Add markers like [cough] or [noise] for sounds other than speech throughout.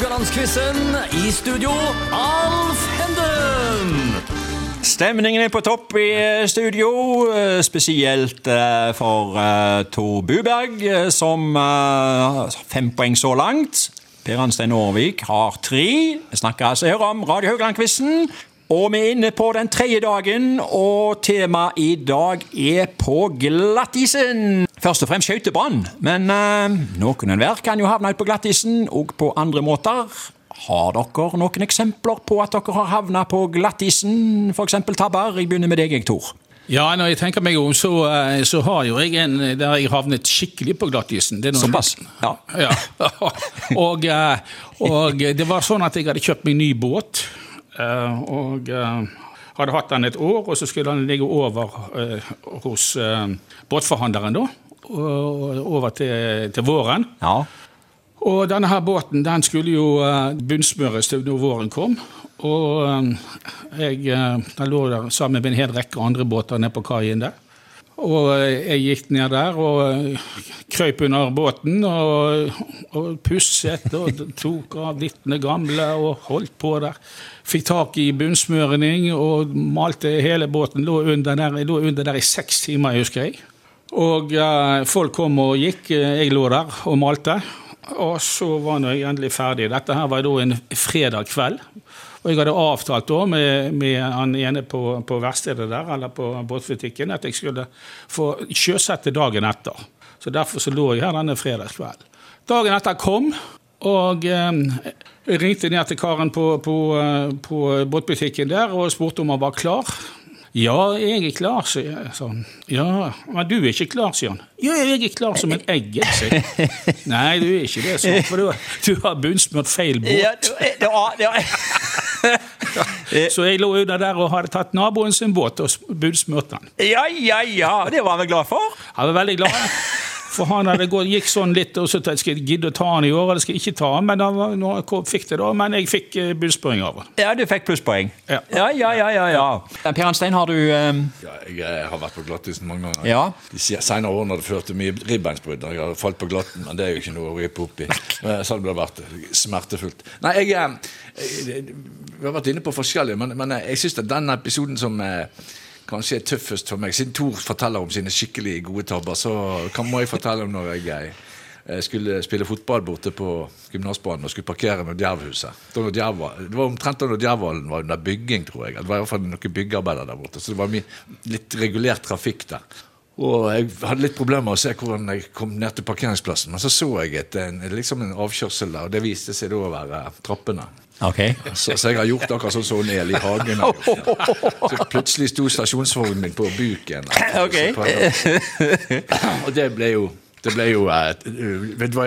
Haugalandsquizen. I studio, Alf Henden. Stemningen er på topp i eh, studio, eh, spesielt eh, for Tor Buberg, som har fem poeng så langt. Per Anstein Aarvik har tre. Vi snakker altså her om Radio Haugland-quizen. Og vi er inne på den tredje dagen, og temaet i dag er på glattisen. Først og fremst skøytebrann, men eh, noen enhver kan jo havne ut på glattisen, og på andre måter. Har dere noen eksempler på at dere har havna på glattisen, f.eks. tabber? Jeg begynner med deg, jeg, Tor. Ja, når jeg tenker meg om, så, eh, så har jo jeg en der jeg havnet skikkelig på glattisen. Det Såpass? Ja. Ja. [laughs] og, eh, og det var sånn at jeg hadde kjøpt meg ny båt. eh, Og hadde hatt den et år, og så skulle den ligge over hos båtforhandleren da. Over til, til våren. Ja. Og denne her båten den skulle jo eh, bunnsmøres til når våren kom. Og eh, jeg eh, den lå der sammen med en hel rekke andre båter nede på kaien der. Og jeg gikk ned der og krøp under båten og, og pusset og tok av littene gamle og holdt på der. Fikk tak i bunnsmøring og malte hele båten. Lå under der, lå under der i seks timer, husker jeg. Og eh, folk kom og gikk. eh, Jeg lå der og malte. Og så var jeg endelig ferdig. Dette her var da en fredag kveld. Og jeg hadde avtalt da med, med han ene på, på verkstedet der, eller på båtbutikken, at jeg skulle få sjøsette dagen etter. Så derfor så lå jeg her denne fredagskvelden. Dagen etter kom, og eh, ringte ned til karen på, på, eh, på båtbutikken der og spurte om han var klar. Ja, jeg er klar, sier jeg. Sånn. Ja, men du er ikke klar, sier han. Ja, jeg er klar som et egg, sier jeg. Nei, du er ikke det, sånn, for du, du har bunnsmurt feil båt. Ja, det, var- det, var- [laughs] Så jeg lå under der og hadde tatt naboen sin båt og bunnsmurt den. ja, ja, ja, det var han vel glad for? Jeg var veldig glad. For han hadde gått, gikk sånn litt, og så tenkte jeg skal jeg gidde å ta han i år, eller skal jeg ikke ta han, men han var, nå fikk det da, men jeg fikk busspoeng av han. Ja, du fikk plusspoeng. Ja. ja, ja, ja. ja, ja. Per Anstein, har du um... Ja, jeg eh, har vært på glattisen mange ganger. Ja. De senere årene har det ført til mye ribbeinsbrudd. Jeg har falt på glatten, men det er jo ikke noe å rippe opp i. Så Sånn det har vært smertefullt. Nei, jeg, jeg, jeg Vi har vært inne på forskjellige, men, men jeg syns den episoden som eh, kanskje er tøffest for meg Siden Tor forteller om sine skikkelig gode tabber, så kan må jeg fortelle om når jeg skulle spille fotball borte på gymnasbanen og skulle parkere med Djervhuset. Det var omtrent da Djervhallen var under bygging, tror jeg. Det var i hvert fall noen byggearbeider der borte, så det var litt regulert trafikk der. Og jeg hadde litt problemer med å se hvordan jeg kom ned til parkeringsplassen, men så så jeg et, en, liksom en avkjørsel der, og det viste seg da å være trappene. Ok. Så, så jeg har gjort akkurat sånn som Eli hagen. har gjort. Så plutselig sto stasjonsvognen min på buken. Okay. [laughs] Og det ble jo det ble jo eh, vet du hva,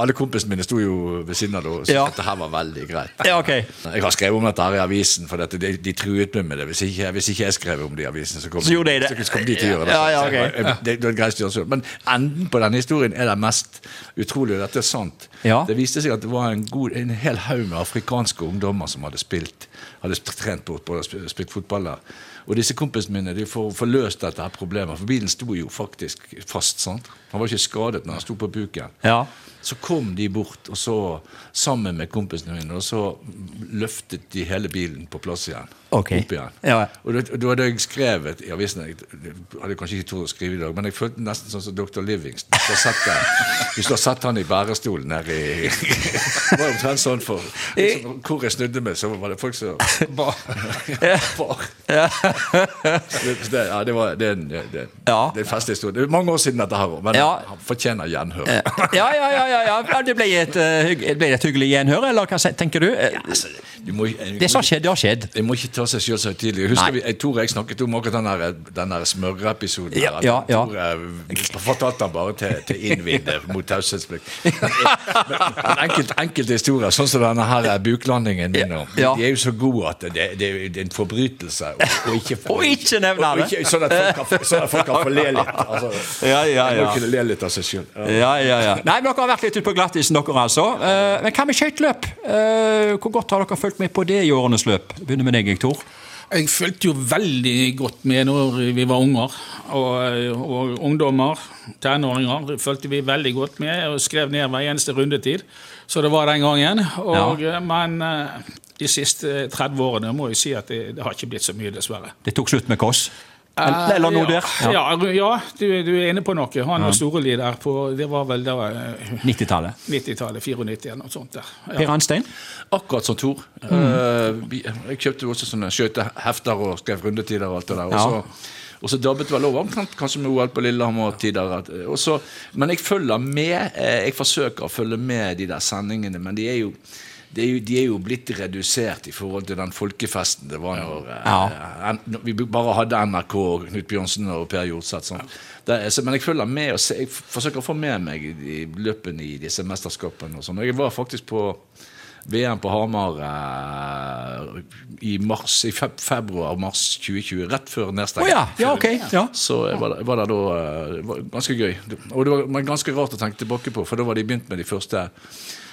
Alle kompisene mine sto jo ved siden av det og sa Ja. dette her var veldig greit. Ja, okay. Jeg har skrevet om dette her i avisen, for dette, de, de truet meg med det. Hvis ikke, hvis ikke jeg skrev om det i avisen, så kom, Så de det. så kom de til å gjøre det. Ja, ja, Så ok. jeg- jeg- det, det var greit å gjøre selv. Men enden på denne historien er det mest utrolige. Dette er sant. Ja. Det viste seg at det var en, god, en hel haug med afrikanske ungdommer som hadde spilt hadde trent bort både spilt, spilt fotball der. Og disse kompisene mine de får, får løst dette her problemet, for bilen sto jo faktisk fast. sant? Han var ikke skadet når han sto på buken. Ja. Så kom de bort, og så sammen med kompisene mine, og så løftet de hele bilen på plass igjen. Ok. Opp igjen. Ja. Og da, hadde jeg skrevet i avisen Jeg hadde kanskje ikke tort å skrive i dag, men jeg følte nesten sånn som Dr. Livingston. Hvis du har sett [laughs] han i bærestolen nede i [laughs] Det var omtrent sånn for liksom, Hvor jeg snudde meg, så var det folk som [laughs] Bar. Så det, ja, det, var, det, det, det, det er en festlig historie. Det er mange år siden dette her, men Ja. han fortjener gjenhør. Ja, ja, ja, ja, ja. ja. Det ble et, eh, ble et hyggelig gjenhør, eller hva tenker du? Eh, Du må, Det som har skjedd, det har skjedd. Jeg må ikke ta seg selv så tidlig. Jeg husker Nei. vi, jeg tror jeg snakket om akkurat den der, den der smørreepisoden. Ja, ja, ja. Eh, fortalte han bare til, til innvidde mot taushetsplikt. [laughs] Men enkelt, enkelte historier, sånn som denne her eh, buklandingen min, nå, Ja. de er jo så gode at det, det, det er en forbrytelse å ikke Å ikke [laughs] nevne det. Sånn at folk kan, sånn at folk kan få le litt. Altså, [laughs] Ja, ja, må ja. kunne le litt av seg sjøl. Ja, ja, ja. Nei, men Dere har vært litt ute på glattisen, dere altså. Eh, Men hva med skøyteløp? Eh, Hvor godt har dere fulgt med på det i årenes løp? Begynner med deg, Tor. Jeg fulgte jo veldig godt med når vi var unger. Og, og ungdommer, tenåringer, fulgte vi veldig godt med og skrev ned hver eneste rundetid. Så det var den gangen. Og, Men eh, de siste 30 årene må jeg si at det, det har ikke blitt så mye, dessverre. Det tok slutt med Kåss? Eller, eller noe der? Ja, Ja, ja du, du er inne på noe. Han og Storeli der på Det var vel da eh, 90-tallet. 90-tallet, 94 eller noe sånt der. Ja. Per Anstein? Akkurat som Tor. Mm. vi- jeg kjøpte jo også sånne skøytehefter og skrev rundetider og alt det der. Og Ja. så, og så dabbet vel over, omtrent kanskje med OL på Lillehammer-tider. så- Men jeg følger med. eh, Jeg forsøker å følge med de der sendingene, men de er jo er, jo, de er jo blitt redusert i forhold til den folkefesten det var når, eh, en- når vi bare hadde NRK og Knut Bjørnsen og Per Jorseth. Sånn. Det så- Men jeg følger med og se, jeg forsøker å få med meg i løpene i disse mesterskapene. og sånn. Jeg var faktisk på VM på Hamar eh, i mars, i feb februar-mars 2020, rett før Å Oh, ja, ja, ok. Ja. Så jeg var, var der da eh, var ganske gøy. Og det var ganske rart å tenke tilbake på, for da var de begynt med de første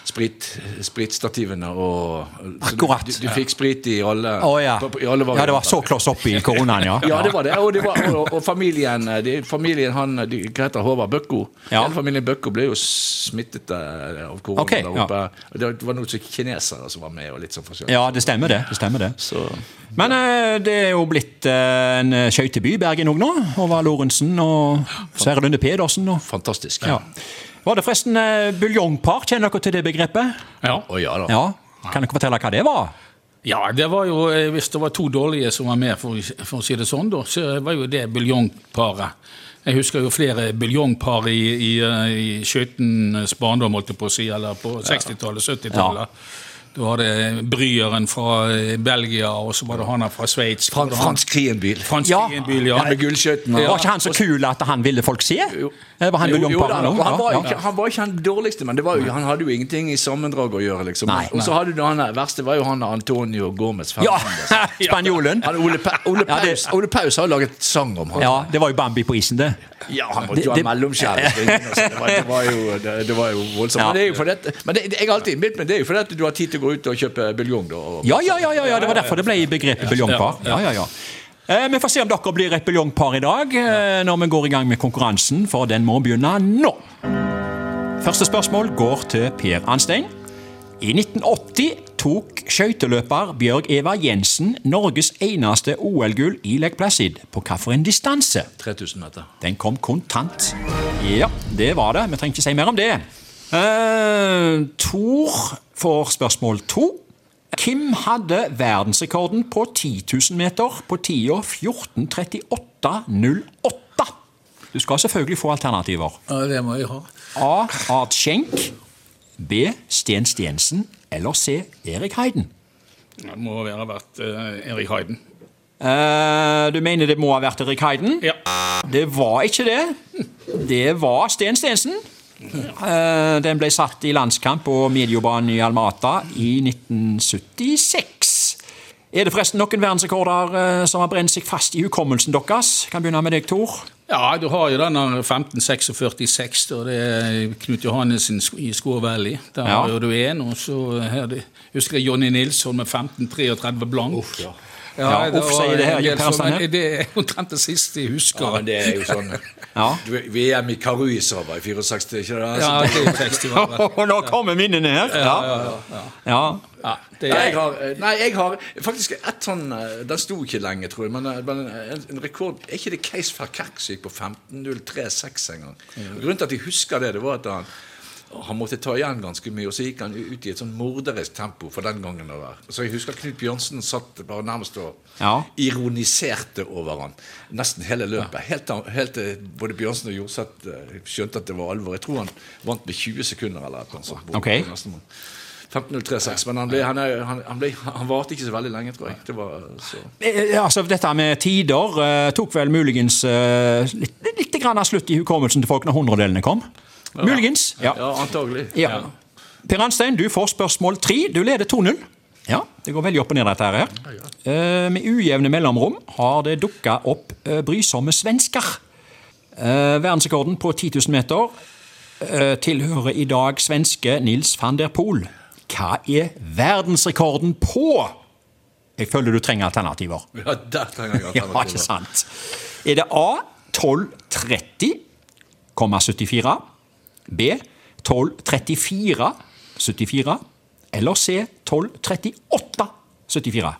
sprit, spritstativene og Akkurat. Du, du, fikk sprit i alle, oh, ja. på- i alle ja, det var så kloss opp i koronaen, ja. Ja, det var det. Og, det var, og, og familien, de, familien han, de, hva heter Håvard Bøkko? Ja. Hele familien Bøkko ble jo smittet eh, av korona okay, der oppe. Ja. Det var noen kinesere som var med, og litt sånn forskjellig. Ja, det stemmer det. det, stemmer det. Så Men eh, det er jo blitt eh, en skøyteby Bergen òg nå. Over Lorentzen og Sverre Lunde Pedersen. Og, fantastisk. ja. Var det forresten eh, buljongpar? Kjenner dere til det begrepet? Ja. Å ja da. Ja. Kan dere fortelle hva det var? Ja, det var jo, eh, Hvis det var to dårlige som var med, for, for å si det sånn, da, så var jo det buljongparet. Jeg husker jo flere buljongpar i, i, eh, i skøytens barndom, holdt jeg på å si, eller på 60-tallet, 70-tallet. Da var det Bryeren fra eh, Belgia, og så var det han her fra Sveits. Fran, Frans Krienbil. Frans Ja. Krienbil, ja. Med med Ja. Var ikke han så kul at han ville folk se? Jo. Var han Jo, jo da, han, han, var ikke, han var ikke han dårligste, men det var jo, han hadde jo ingenting i sammendrag å gjøre. liksom. Nei. Og så hadde du han der, verste var jo han Antonio Gomez. [laughs] ja. Spanjolen. Han, Ole, pa Ole, Ja, det- Paus, Ole Paus har jo laget sang om han. Ja, det var jo Bambi på isen, det. Ja, han måtte jo Det- ha mellomskjær. Det, var- [laughs] det, var jo- det, det var jo voldsomt. Ja. Men, det er jo fordi men det, det, jeg har alltid innbilt meg det er jo fordi at du har tid til å gå ut og kjøpe buljong. da. Ja, ja, ja, ja, ja, det var derfor det ble begrepet buljongpar. Ja, ja, ja. Eh, vi får se om dere blir et buljongpar i dag, eh, når vi går i gang med konkurransen, for den må begynne nå. Første spørsmål går til Per Anstein. I 1980 tok skøyteløper Bjørg Eva Jensen Norges eneste OL-gull i Lake Placid. På hvilken distanse? 3000 meter. Den kom kontant. Ja, det var det. Vi trenger ikke si mer om det. Uh, Tor får spørsmål to. Kim hadde verdensrekorden på 10 000 meter på tida 14.38,08. Du skal selvfølgelig få alternativer. ja, det må jeg ha. A. Art Schenk. B. Sten Stensen. Eller C. Erik Heiden. Det må være vært uh, Erik Heiden. Uh, du mener det må ha vært Erik Heiden? Ja. Det var ikke det. Det var Sten Stensen. Eh, Den ble satt i landskamp på Mediobanen i Almata i 1976. Er det forresten noen verdensrekorder eh, som har brent seg fast i hukommelsen deres? Kan begynne med deg, Tor. Ja, du har jo denne der 1546, og det er Knut Johannessen i Skå Der Ja. har du en, og så her husker jeg Jonny Nilsson med 1533 blank. Uff, ja. Ja, uff, var sier det her, Det er omtrent det siste jeg husker. Ja, men det er jo sånn Ja. VM i Karuisava i 64, ikke det? Ja, Altså, det 60 var det. Og nå kommer minnene her. Ja, ja. Ja, det Nei, jeg har, eh, nei, jeg har faktisk et sånn eh, Den sto ikke lenge, tror jeg, men, eh, en, en rekord Er ikke det Case Verkerk som gikk på 15.03,6 en gang? Grunnen til at jeg husker det, det var at han han måtte ta igjen ganske mye, og så gikk han ut i et sånn morderisk tempo for den gangen. Der. Så jeg husker Knut Bjørnsen satt bare nærmest og Ja. ironiserte over han nesten hele løpet. Helt, helt til både Bjørnsen og Jorseth eh, skjønte at det var alvor. Jeg tror han vant med 20 sekunder eller et sånt. på- Ok. 15.03,6, men han, ble, han, han, han, ble, han varte ikke så veldig lenge, tror jeg. Det var så Eh, Altså, dette med tider eh, tok vel muligens eh, litt, litt grann av slutt i hukommelsen til folk når hundredelene kom. Muligens. Ja. Antagelig. Ja. Per Anstein, du får spørsmål tre. Du leder 2-0. Ja, Det går veldig opp og ned, dette her. Eh, med ujevne mellomrom har det dukka opp eh, brysomme svensker. Eh, verdensrekorden på 10 000 meter tilhører i dag svenske Nils van der Poel. Hva er verdensrekorden på Jeg føler du trenger alternativer. Ja, der trenger jeg [laughs] Ja, ikke sant. Er det A 1230,74, B 1234,74 eller C 1238,74?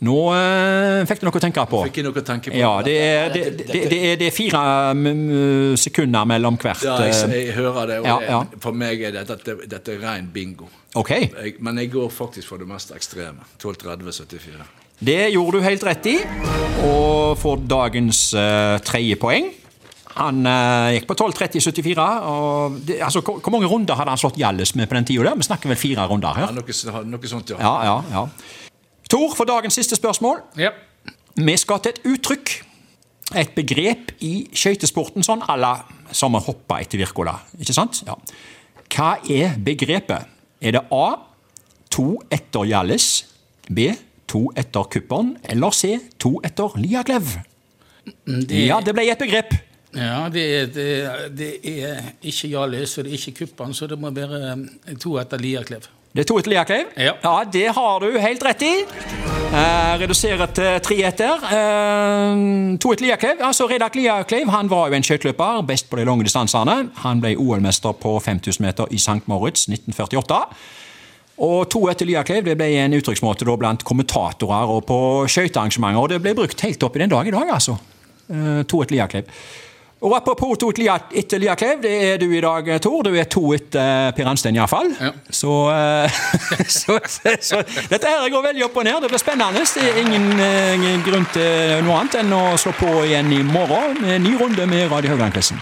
Nå eh, fikk du noe å tenke på. Fikk jeg noe å tenke på? Ja, det er, det, det, det, er, det er fire mm, sekunder mellom hvert. Ja, jeg, eh, jeg hører det. Og Ja, det- ja. For meg er dette, dette er ren bingo. Ok, Jeg, men jeg går faktisk for det mest ekstreme. 12.30,74. det gjorde du helt rett i, og får dagens eh, tredje poeng. Han eh, gikk på 12.30,74. og det, altså, hvor, hvor mange runder hadde han slått Hjalles med på den tida? Vi snakker vel fire runder Ja, her? noe, noe sånt, ja. Ja, ja, ja. Tor, for dagens siste spørsmål. Ja. Vi skal til et uttrykk. Et begrep i skøytesporten, sånn à la som å hoppe etter Wirkola. Ikke sant? Ja. Hva er begrepet? Er det A to etter Hjalles, B to etter Kuppern, eller C to etter Liaglev? Det, Ja, det ble et begrep. Ja, det er, det, det er ikke Hjallis, og det er ikke Kuppan, så det må være eh, to etter Liaklev. Det er to etter Liaklev? Ja. det har du helt rett i. Eh, reduserer til tre etter. Eh, to etter Liaklev, Altså, Redak Liaklev han var jo en skøyteløper, best på de lange distansene. Han ble OL-mester på 5000 meter i St. Moritz 1948. Og to etter Liaklev det ble en uttrykksmåte blant kommentatorer og på skøytearrangementer. Og det ble brukt helt opp i den dag i dag, altså. Eh, to etter Liakleiv. Og apropos to etter Lia- etter det er du i dag, Tor. Du er to etter eh, Per Ansten, iallfall. Ja. Så, eh, [laughs] så, så, så dette her går veldig opp og ned. Det blir spennende. Det er ingen, eh, ingen grunn til noe annet enn å slå på igjen i morgen med en ny runde med Radio Haugland-quizen.